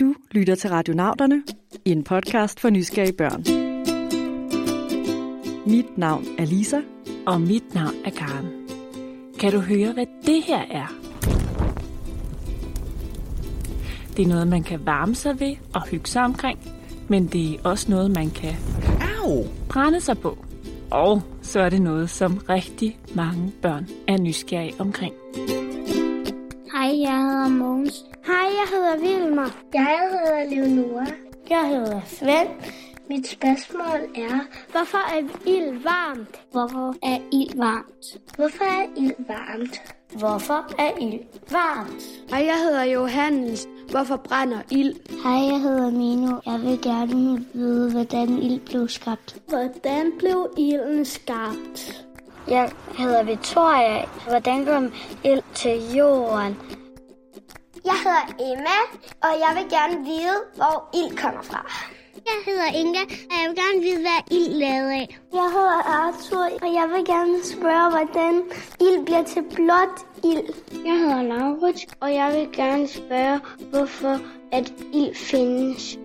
Du lytter til Radionauterne, en podcast for nysgerrige børn. Mit navn er Lisa. Og mit navn er Karen. Kan du høre, hvad det her er? Det er noget, man kan varme sig ved og hygge sig omkring, men det er også noget, man kan Au! brænde sig på. Og så er det noget, som rigtig mange børn er nysgerrige omkring. Hej, jeg hedder Mogens. Hej, jeg hedder Vilmer. Jeg hedder Leonora. Jeg hedder Svend. Mit spørgsmål er, hvorfor er ild varmt? Hvorfor er ild varmt? Hvorfor er ild varmt? Hvorfor er ild varmt? Hej, jeg hedder Johannes. Hvorfor brænder ild? Hej, jeg hedder Mino. Jeg vil gerne vide, hvordan ild blev skabt. Hvordan blev ilden skabt? Jeg hedder Victoria. Hvordan kom ild til jorden? Jeg hedder Emma, og jeg vil gerne vide, hvor ild kommer fra. Jeg hedder Inga, og jeg vil gerne vide, hvad ild lavet af. Jeg hedder Arthur, og jeg vil gerne spørge, hvordan ild bliver til blåt ild. Jeg hedder Laurits, og jeg vil gerne spørge, hvorfor at ild findes.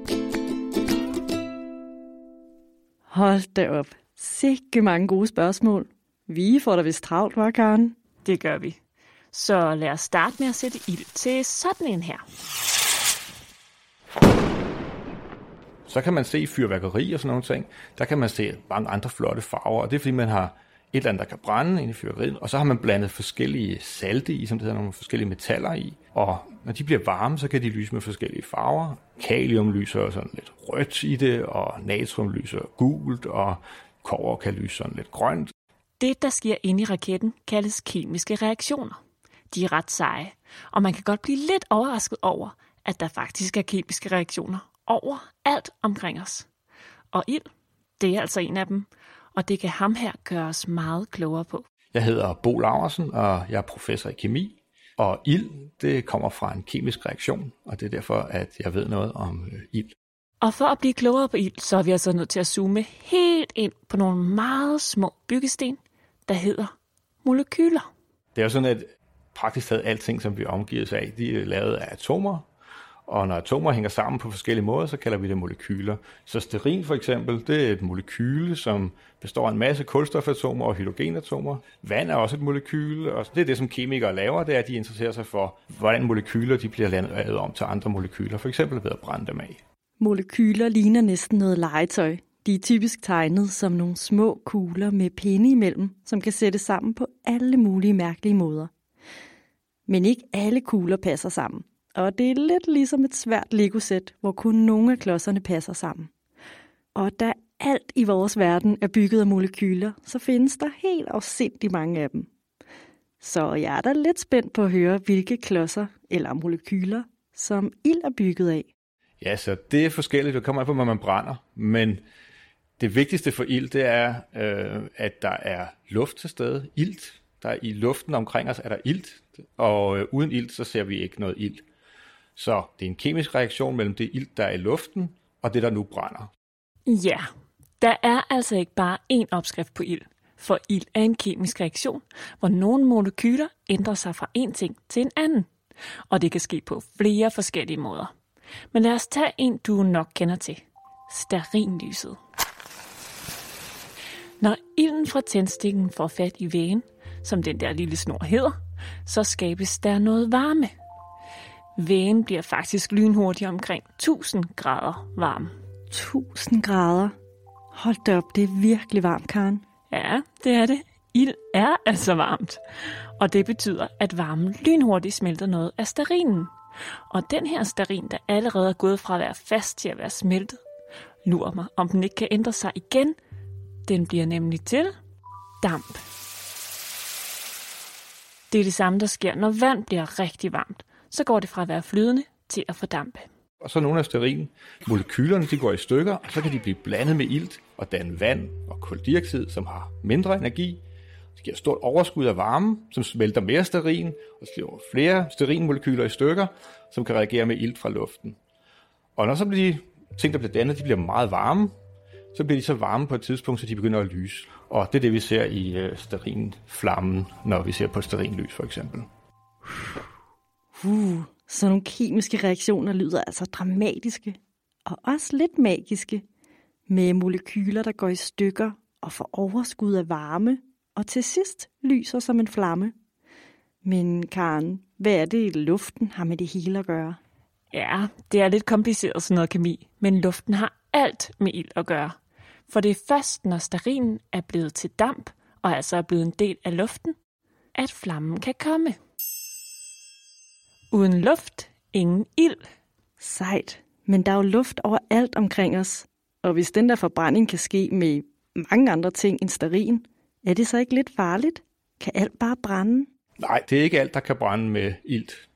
Hold da op. Sikke mange gode spørgsmål. Vi får da vist travlt, var Karen? Det gør vi. Så lad os starte med at sætte ild til sådan en her. Så kan man se fyrværkeri og sådan nogle ting. Der kan man se mange andre flotte farver, og det er fordi, man har et eller andet, der kan brænde ind i fyrværkeriet, og så har man blandet forskellige salte i, som det hedder, nogle forskellige metaller i, og når de bliver varme, så kan de lyse med forskellige farver. Kalium lyser sådan lidt rødt i det, og natrium lyser gult, og kover kan lyse sådan lidt grønt. Det, der sker inde i raketten, kaldes kemiske reaktioner. De er ret seje, og man kan godt blive lidt overrasket over, at der faktisk er kemiske reaktioner over alt omkring os. Og ild, det er altså en af dem, og det kan ham her gøre os meget klogere på. Jeg hedder Bo Laversen, og jeg er professor i kemi. Og ild, det kommer fra en kemisk reaktion, og det er derfor, at jeg ved noget om øh, ild. Og for at blive klogere på ild, så er vi altså nødt til at zoome helt ind på nogle meget små byggesten, der hedder molekyler. Det er jo sådan, at praktisk taget alting, som vi omgives af, de er lavet af atomer, og når atomer hænger sammen på forskellige måder, så kalder vi det molekyler. Så sterin for eksempel, det er et molekyle, som består af en masse kulstofatomer og hydrogenatomer. Vand er også et molekyle, og det er det, som kemikere laver, det er, at de interesserer sig for, hvordan molekyler de bliver lavet om til andre molekyler, for eksempel ved at brænde dem af. Molekyler ligner næsten noget legetøj. De er typisk tegnet som nogle små kugler med pinde imellem, som kan sættes sammen på alle mulige mærkelige måder. Men ikke alle kugler passer sammen. Og det er lidt ligesom et svært Lego-sæt, hvor kun nogle af klodserne passer sammen. Og da alt i vores verden er bygget af molekyler, så findes der helt afsindig mange af dem. Så jeg er da lidt spændt på at høre, hvilke klodser eller molekyler, som ild er bygget af. Ja, så det er forskelligt. Det kommer af på, hvad man brænder. Men det vigtigste for ild, det er, øh, at der er luft til stede. Ilt. Der i luften omkring os er der ilt. Og øh, uden ilt, så ser vi ikke noget ild. Så det er en kemisk reaktion mellem det ilt, der er i luften, og det, der nu brænder. Ja, der er altså ikke bare én opskrift på ild. For ild er en kemisk reaktion, hvor nogle molekyler ændrer sig fra en ting til en anden. Og det kan ske på flere forskellige måder. Men lad os tage en, du nok kender til. Starinlyset. Når ilden fra tændstikken får fat i vægen, som den der lille snor hedder, så skabes der noget varme. Vægen bliver faktisk lynhurtigt omkring 1000 grader varm. 1000 grader. Hold da op, det er virkelig varmt, Karen. Ja, det er det. Ild er altså varmt. Og det betyder, at varmen lynhurtigt smelter noget af sterinen. Og den her sterin, der allerede er gået fra at være fast til at være smeltet, lurer mig, om den ikke kan ændre sig igen. Den bliver nemlig til damp. Det er det samme, der sker, når vand bliver rigtig varmt. Så går det fra at være flydende til at fordampe. Og så nogle af sterin. Molekylerne de går i stykker, og så kan de blive blandet med ilt og danne vand og koldioxid, som har mindre energi. Det giver et stort overskud af varme, som smelter mere sterin, og slår flere sterinmolekyler i stykker, som kan reagere med ilt fra luften. Og når så bliver de ting, der bliver dannet, de bliver meget varme, så bliver de så varme på et tidspunkt, så de begynder at lyse. Og det er det, vi ser i øh, sterinflammen, når vi ser på sterinlys for eksempel. Uh, Så nogle kemiske reaktioner lyder altså dramatiske og også lidt magiske, med molekyler, der går i stykker og får overskud af varme, og til sidst lyser som en flamme. Men Karen, hvad er det, luften har med det hele at gøre? Ja, det er lidt kompliceret sådan noget kemi, men luften har alt med ild at gøre. For det er først, når sterinen er blevet til damp, og altså er blevet en del af luften, at flammen kan komme. Uden luft, ingen ild. Sejt, men der er jo luft overalt omkring os. Og hvis den der forbrænding kan ske med mange andre ting end sterin, er det så ikke lidt farligt? Kan alt bare brænde? Nej, det er ikke alt, der kan brænde med ilt.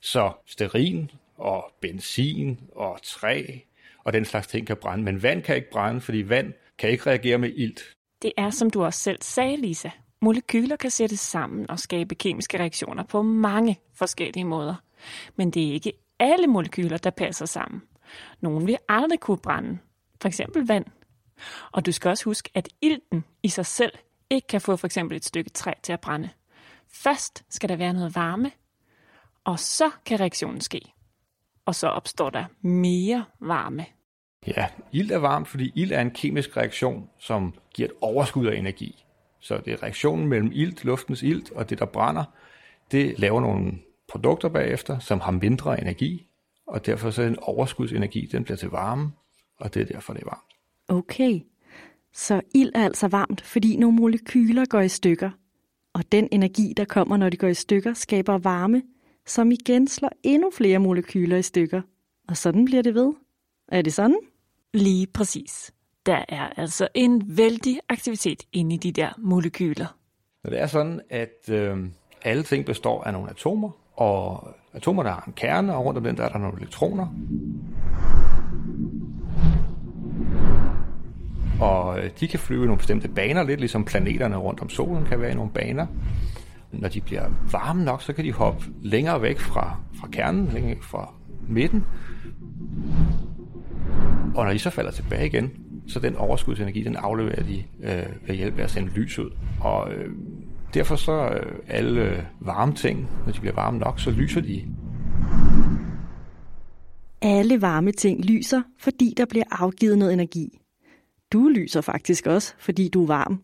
Så sterin og benzin og træ og den slags ting kan brænde, men vand kan ikke brænde, fordi vand kan ikke reagere med ilt. Det er, som du også selv sagde, Lisa. Molekyler kan sættes sammen og skabe kemiske reaktioner på mange forskellige måder. Men det er ikke alle molekyler, der passer sammen. Nogle vil aldrig kunne brænde, for eksempel vand. Og du skal også huske, at ilten i sig selv ikke kan få for eksempel et stykke træ til at brænde. Først skal der være noget varme, og så kan reaktionen ske. Og så opstår der mere varme. Ja, ild er varmt, fordi ild er en kemisk reaktion, som giver et overskud af energi. Så det er reaktionen mellem ilt, luftens ilt og det, der brænder. Det laver nogle produkter bagefter, som har mindre energi, og derfor så er en overskudsenergi, den bliver til varme, og det er derfor, det er varmt. Okay, så ild er altså varmt, fordi nogle molekyler går i stykker. Og den energi, der kommer, når de går i stykker, skaber varme, som igen slår endnu flere molekyler i stykker. Og sådan bliver det ved. Er det sådan? Lige præcis. Der er altså en vældig aktivitet inde i de der molekyler. Når det er sådan, at øh, alle ting består af nogle atomer, og atomer, der har en kerne, og rundt om den der er der nogle elektroner. Og øh, de kan flyve i nogle bestemte baner, lidt ligesom planeterne rundt om solen kan være i nogle baner. Når de bliver varme nok, så kan de hoppe længere væk fra, fra kernen, længere væk fra midten. Og når de så falder tilbage igen, så den overskudsenergi, den afleverer de øh, ved hjælp af at sende lys ud. Og øh, derfor så øh, alle varme ting, når de bliver varme nok, så lyser de. Alle varme ting lyser, fordi der bliver afgivet noget energi. Du lyser faktisk også, fordi du er varm.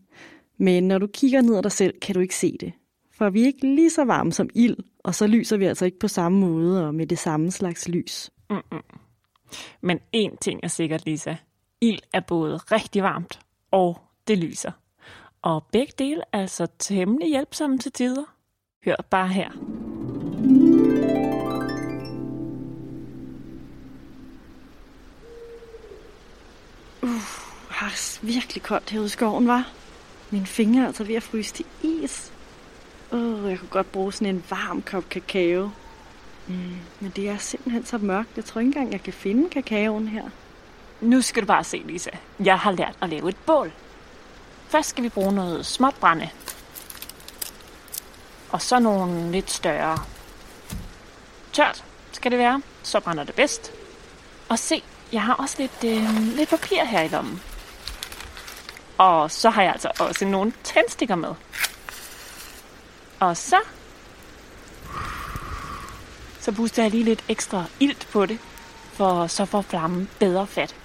Men når du kigger ned ad dig selv, kan du ikke se det. For vi er ikke lige så varme som ild, og så lyser vi altså ikke på samme måde og med det samme slags lys. Mm-mm. Men én ting er sikkert, Lisa. Ild er både rigtig varmt, og det lyser. Og begge dele er altså temmelig hjælpsomme til tider. Hør bare her. har virkelig koldt herude i skoven, var. Mine fingre er altså ved at fryse til is. Åh, oh, jeg kunne godt bruge sådan en varm kop kakao. Mm, men det er simpelthen så mørkt. Jeg tror ikke engang, jeg kan finde kakaoen her. Nu skal du bare se, Lisa. Jeg har lært at lave et bål. Først skal vi bruge noget småt brænde. Og så nogle lidt større. Tørt skal det være. Så brænder det bedst. Og se, jeg har også lidt, øh, lidt papir her i lommen. Og så har jeg altså også nogle tændstikker med. Og så... Så puster jeg lige lidt ekstra ilt på det, for så får flammen bedre fat.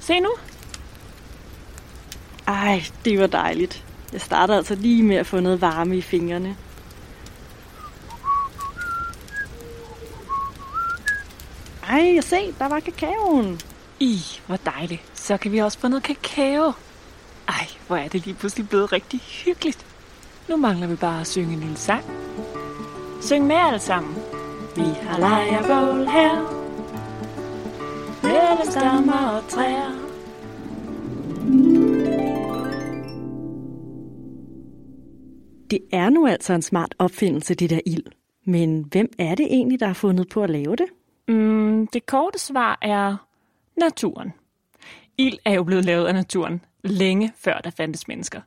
Se nu. Ej, det var dejligt. Jeg starter altså lige med at få noget varme i fingrene. Ej, se, der var kakaoen. I, hvor dejligt. Så kan vi også få noget kakao. Ej, hvor er det lige pludselig blevet rigtig hyggeligt. Nu mangler vi bare at synge en lille sang. Syng med alle sammen. Vi har lejrebål her. Med stammer og træer. Det er nu altså en smart opfindelse, det der ild. Men hvem er det egentlig, der har fundet på at lave det? Mm, det korte svar er naturen. Ild er jo blevet lavet af naturen længe før der fandtes mennesker.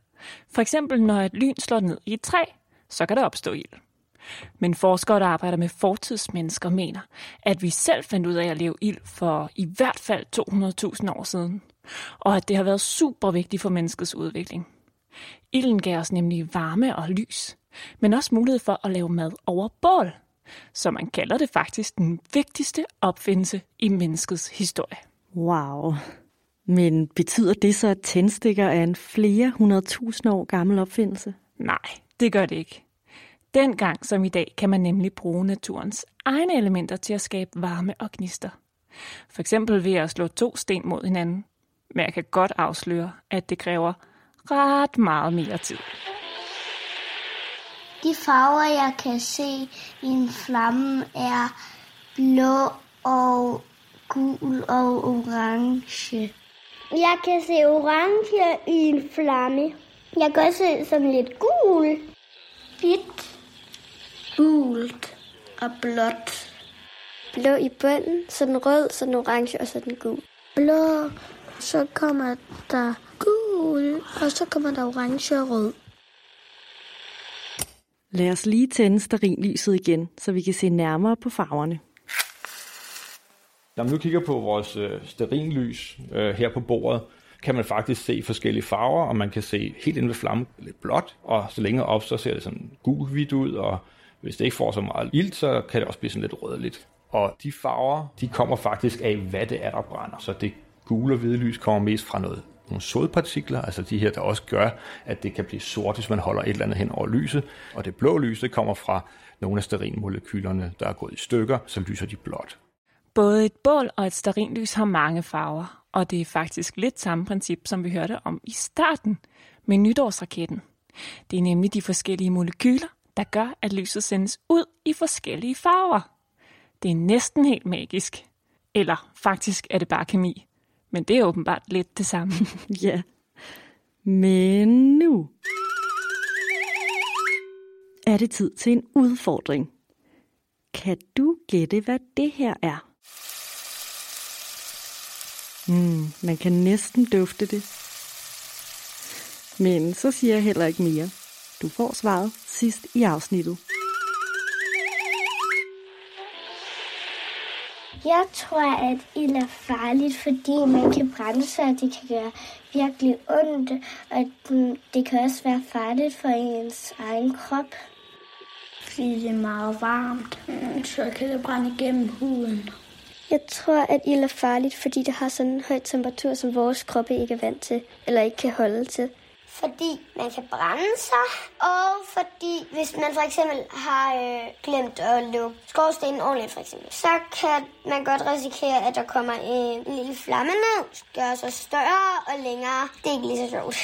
For eksempel når et lyn slår ned i et træ, så kan der opstå ild. Men forskere, der arbejder med fortidsmennesker, mener, at vi selv fandt ud af at leve ild for i hvert fald 200.000 år siden, og at det har været super vigtigt for menneskets udvikling. Ilden gav os nemlig varme og lys, men også mulighed for at lave mad over bål. Så man kalder det faktisk den vigtigste opfindelse i menneskets historie. Wow. Men betyder det så, at tændstikker er en flere hundredtusind år gammel opfindelse? Nej, det gør det ikke. Dengang som i dag kan man nemlig bruge naturens egne elementer til at skabe varme og gnister. For eksempel ved at slå to sten mod hinanden. Men jeg kan godt afsløre, at det kræver ret meget mere tid. De farver, jeg kan se i en flamme, er blå og gul og orange. Jeg kan se orange i en flamme. Jeg kan også se sådan lidt gul. Hvidt, gult og blåt. Blå i bunden, så den rød, så den orange og så den gul. Blå, så kommer der gul, og så kommer der orange og rød. Lad os lige tænde starinlyset igen, så vi kan se nærmere på farverne. Når man nu kigger på vores øh, sterinlys øh, her på bordet, kan man faktisk se forskellige farver, og man kan se helt inde ved flammen lidt blåt, og så længere op, så ser det sådan gul-hvidt ud, og hvis det ikke får så meget ilt, så kan det også blive sådan lidt rødligt. Og de farver, de kommer faktisk af, hvad det er, der brænder. Så det gule og hvide lys kommer mest fra noget nogle sodpartikler, altså de her, der også gør, at det kan blive sort, hvis man holder et eller andet hen over lyset. Og det blå lys, det kommer fra nogle af sterinmolekylerne, der er gået i stykker, så lyser de blåt. Både et bål og et sterinlys har mange farver, og det er faktisk lidt samme princip, som vi hørte om i starten med nytårsraketten. Det er nemlig de forskellige molekyler, der gør, at lyset sendes ud i forskellige farver. Det er næsten helt magisk. Eller faktisk er det bare kemi. Men det er åbenbart lidt det samme. ja. Men nu er det tid til en udfordring. Kan du gætte, hvad det her er? Mm, man kan næsten dufte det. Men så siger jeg heller ikke mere. Du får svaret sidst i afsnittet. Jeg tror, at ild er farligt, fordi man kan brænde sig, og det kan gøre virkelig ondt, og det kan også være farligt for ens egen krop. Fordi det er meget varmt, så kan det brænde igennem huden. Jeg tror, at ild er farligt, fordi det har sådan en høj temperatur, som vores kroppe ikke er vant til, eller ikke kan holde til fordi man kan brænde sig, og fordi hvis man for eksempel har øh, glemt at lukke skorstenen ordentligt, for eksempel, så kan man godt risikere, at der kommer en lille flamme ned, gør sig større og længere. Det er ikke lige så sjovt.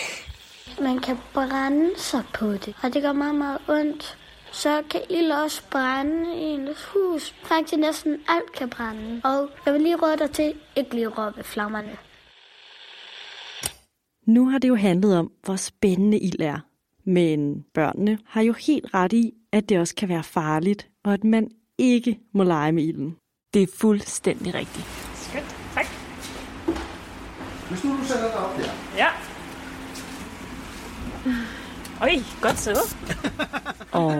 Man kan brænde sig på det, og det gør meget, meget ondt. Så kan ild også brænde i ens hus. Faktisk næsten alt kan brænde. Og jeg vil lige råde dig til ikke lige råbe flammerne. Nu har det jo handlet om, hvor spændende ild er. Men børnene har jo helt ret i, at det også kan være farligt, og at man ikke må lege med ilden. Det er fuldstændig rigtigt. Skønt, tak. Hvis nu du sætter dig op der. Ja. Oj, godt så. og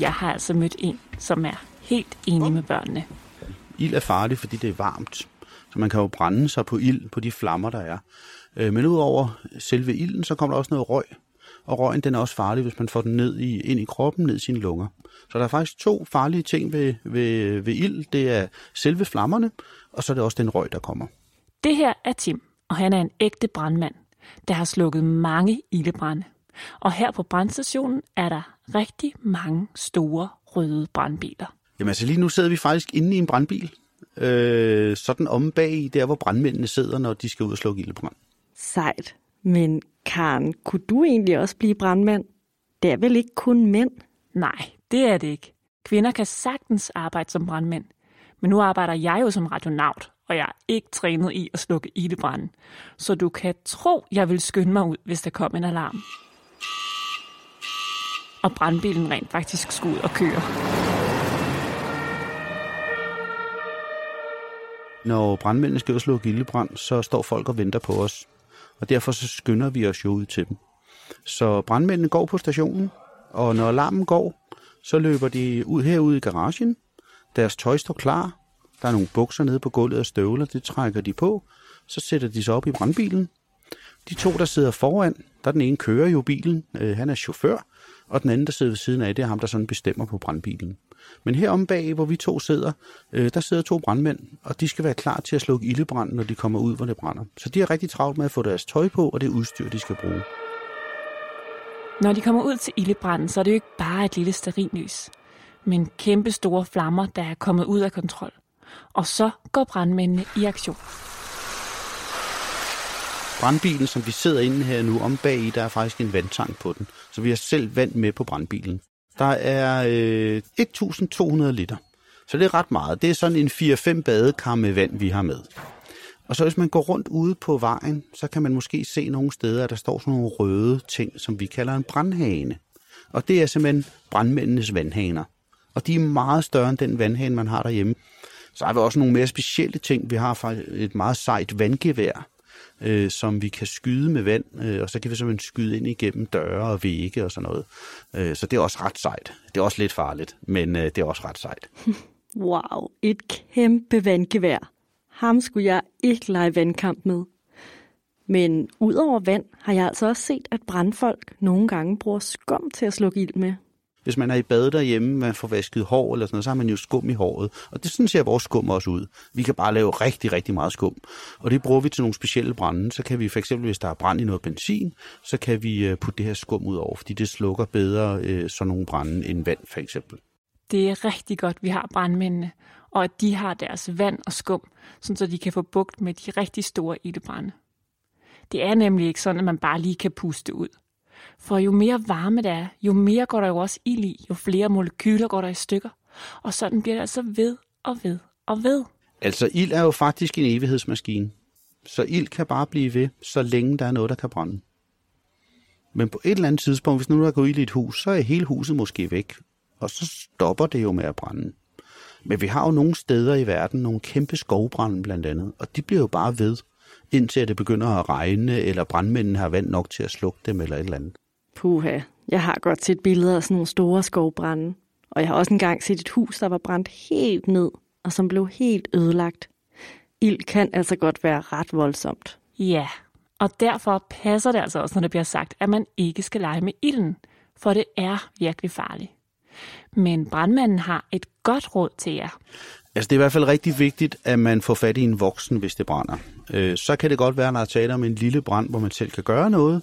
jeg har altså mødt en, som er helt enig med børnene. Ild er farligt, fordi det er varmt. Så man kan jo brænde sig på ild, på de flammer, der er. Øh, men udover selve ilden, så kommer der også noget røg. Og røgen den er også farlig, hvis man får den ned i, ind i kroppen, ned i sine lunger. Så der er faktisk to farlige ting ved, ved, ved ild. Det er selve flammerne, og så er det også den røg, der kommer. Det her er Tim, og han er en ægte brandmand, der har slukket mange ildebrænde. Og her på brandstationen er der rigtig mange store røde brandbiler. Jamen altså lige nu sidder vi faktisk inde i en brandbil. Øh, sådan om bag, der hvor brandmændene sidder, når de skal ud og slukke ildebrand. Sejt. Men Karen, kunne du egentlig også blive brandmand? Det er vel ikke kun mænd? Nej, det er det ikke. Kvinder kan sagtens arbejde som brandmænd. Men nu arbejder jeg jo som radionaut, og jeg er ikke trænet i at slukke ildebranden. Så du kan tro, jeg vil skynde mig ud, hvis der kom en alarm. Og brandbilen rent faktisk skulle ud og køre. Når brandmændene skal ud og slukke ildebrand, så står folk og venter på os og derfor så skynder vi os jo ud til dem. Så brandmændene går på stationen, og når alarmen går, så løber de ud herude i garagen. Deres tøj står klar. Der er nogle bukser nede på gulvet og støvler, det trækker de på. Så sætter de sig op i brandbilen. De to, der sidder foran, der den ene kører jo bilen, øh, han er chauffør, og den anden, der sidder ved siden af, det er ham, der sådan bestemmer på brandbilen. Men heromme bag, hvor vi to sidder, øh, der sidder to brandmænd, og de skal være klar til at slukke ildebranden, når de kommer ud, hvor det brænder. Så de er rigtig travlt med at få deres tøj på, og det udstyr, de skal bruge. Når de kommer ud til ildebranden, så er det jo ikke bare et lille sterinlys, men kæmpe store flammer, der er kommet ud af kontrol. Og så går brandmændene i aktion. Brandbilen, som vi sidder inde her nu, om bag i, der er faktisk en vandtank på den. Så vi har selv vand med på brandbilen. Der er øh, 1.200 liter. Så det er ret meget. Det er sådan en 4-5 badekar med vand, vi har med. Og så hvis man går rundt ude på vejen, så kan man måske se nogle steder, at der står sådan nogle røde ting, som vi kalder en brandhane. Og det er simpelthen brandmændenes vandhaner. Og de er meget større end den vandhane, man har derhjemme. Så har vi også nogle mere specielle ting. Vi har faktisk et meget sejt vandgevær, øh, som vi kan skyde med vand, øh, og så kan vi simpelthen skyde ind igennem døre og vægge og sådan noget. Øh, så det er også ret sejt. Det er også lidt farligt, men øh, det er også ret sejt. Wow, et kæmpe vandgevær. Ham skulle jeg ikke lege vandkamp med. Men udover vand har jeg altså også set, at brandfolk nogle gange bruger skum til at slukke ild med. Hvis man er i bad derhjemme, man får vasket hår eller sådan noget, så har man jo skum i håret. Og det sådan ser vores skum også ud. Vi kan bare lave rigtig, rigtig meget skum. Og det bruger vi til nogle specielle brænde. Så kan vi for eksempel, hvis der er brand i noget benzin, så kan vi øh, putte det her skum ud over, fordi det slukker bedre øh, sådan nogle brænde end vand for eksempel. Det er rigtig godt, vi har brandmændene, og at de har deres vand og skum, så de kan få bugt med de rigtig store ildebrænde. Det er nemlig ikke sådan, at man bare lige kan puste ud. For jo mere varme der er, jo mere går der jo også ild i, jo flere molekyler går der i stykker. Og sådan bliver det altså ved og ved og ved. Altså ild er jo faktisk en evighedsmaskine. Så ild kan bare blive ved, så længe der er noget, der kan brænde. Men på et eller andet tidspunkt, hvis nu der går ild i et hus, så er hele huset måske væk. Og så stopper det jo med at brænde. Men vi har jo nogle steder i verden, nogle kæmpe skovbrænde blandt andet, og de bliver jo bare ved indtil det begynder at regne, eller brandmændene har vand nok til at slukke dem, eller et eller andet. Puha, jeg har godt set billeder af sådan nogle store skovbrænde. Og jeg har også engang set et hus, der var brændt helt ned, og som blev helt ødelagt. Ild kan altså godt være ret voldsomt. Ja, og derfor passer det altså også, når det bliver sagt, at man ikke skal lege med ilden, for det er virkelig farligt. Men brandmanden har et godt råd til jer. Altså det er i hvert fald rigtig vigtigt, at man får fat i en voksen, hvis det brænder. Øh, så kan det godt være, når der er tale om en lille brand, hvor man selv kan gøre noget.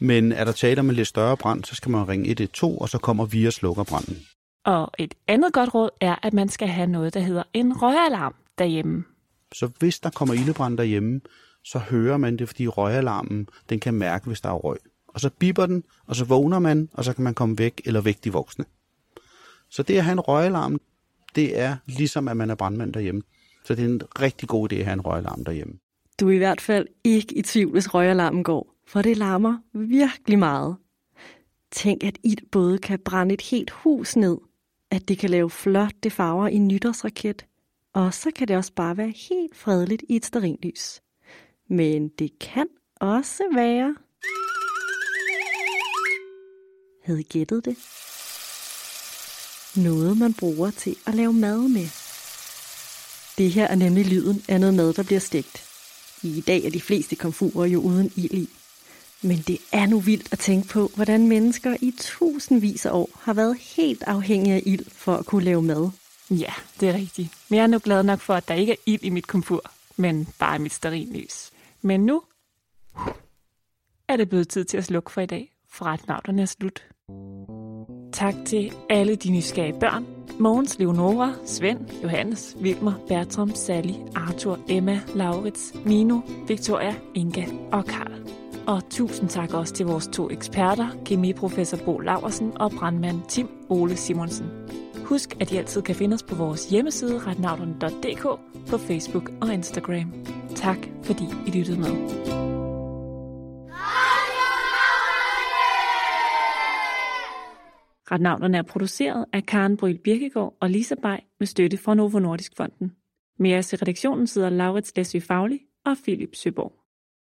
Men er der tale om en lidt større brand, så skal man ringe 112, og så kommer vi og slukker branden. Og et andet godt råd er, at man skal have noget, der hedder en røgalarm derhjemme. Så hvis der kommer ildebrand derhjemme, så hører man det, fordi røgalarmen den kan mærke, hvis der er røg. Og så biber den, og så vågner man, og så kan man komme væk eller væk de voksne. Så det at have en røgalarm, det er ligesom, at man er brandmand derhjemme. Så det er en rigtig god idé at have en røgalarm derhjemme. Du er i hvert fald ikke i tvivl, hvis røgalarmen går, for det larmer virkelig meget. Tænk, at ild både kan brænde et helt hus ned, at det kan lave flotte farver i nytårsraket, og så kan det også bare være helt fredeligt i et sterinlys. Men det kan også være... Havde I gættet det? Noget, man bruger til at lave mad med. Det her er nemlig lyden af noget mad, der bliver stegt. I dag er de fleste komfurer jo uden ild i. Men det er nu vildt at tænke på, hvordan mennesker i tusindvis af år har været helt afhængige af ild for at kunne lave mad. Ja, det er rigtigt. Men jeg er nu glad nok for, at der ikke er ild i mit komfur, men bare mit sterinlys. Men nu er det blevet tid til at slukke for i dag, for retnauterne er slut. Tak til alle de nysgerrige børn. Mogens, Leonora, Svend, Johannes, Vilmer, Bertram, Sally, Arthur, Emma, Laurits, Mino, Victoria, Inga og Karl. Og tusind tak også til vores to eksperter, kemiprofessor Bo Laversen og brandmand Tim Ole Simonsen. Husk, at I altid kan finde os på vores hjemmeside retnavlen.dk, på Facebook og Instagram. Tak fordi I lyttede med. Retnavnerne er produceret af Karen Bryl Birkegaard og Lisa Bay med støtte fra Novo Nordisk Fonden. Med os i redaktionen sidder Laurits Læsø Fagli og Philip Søborg.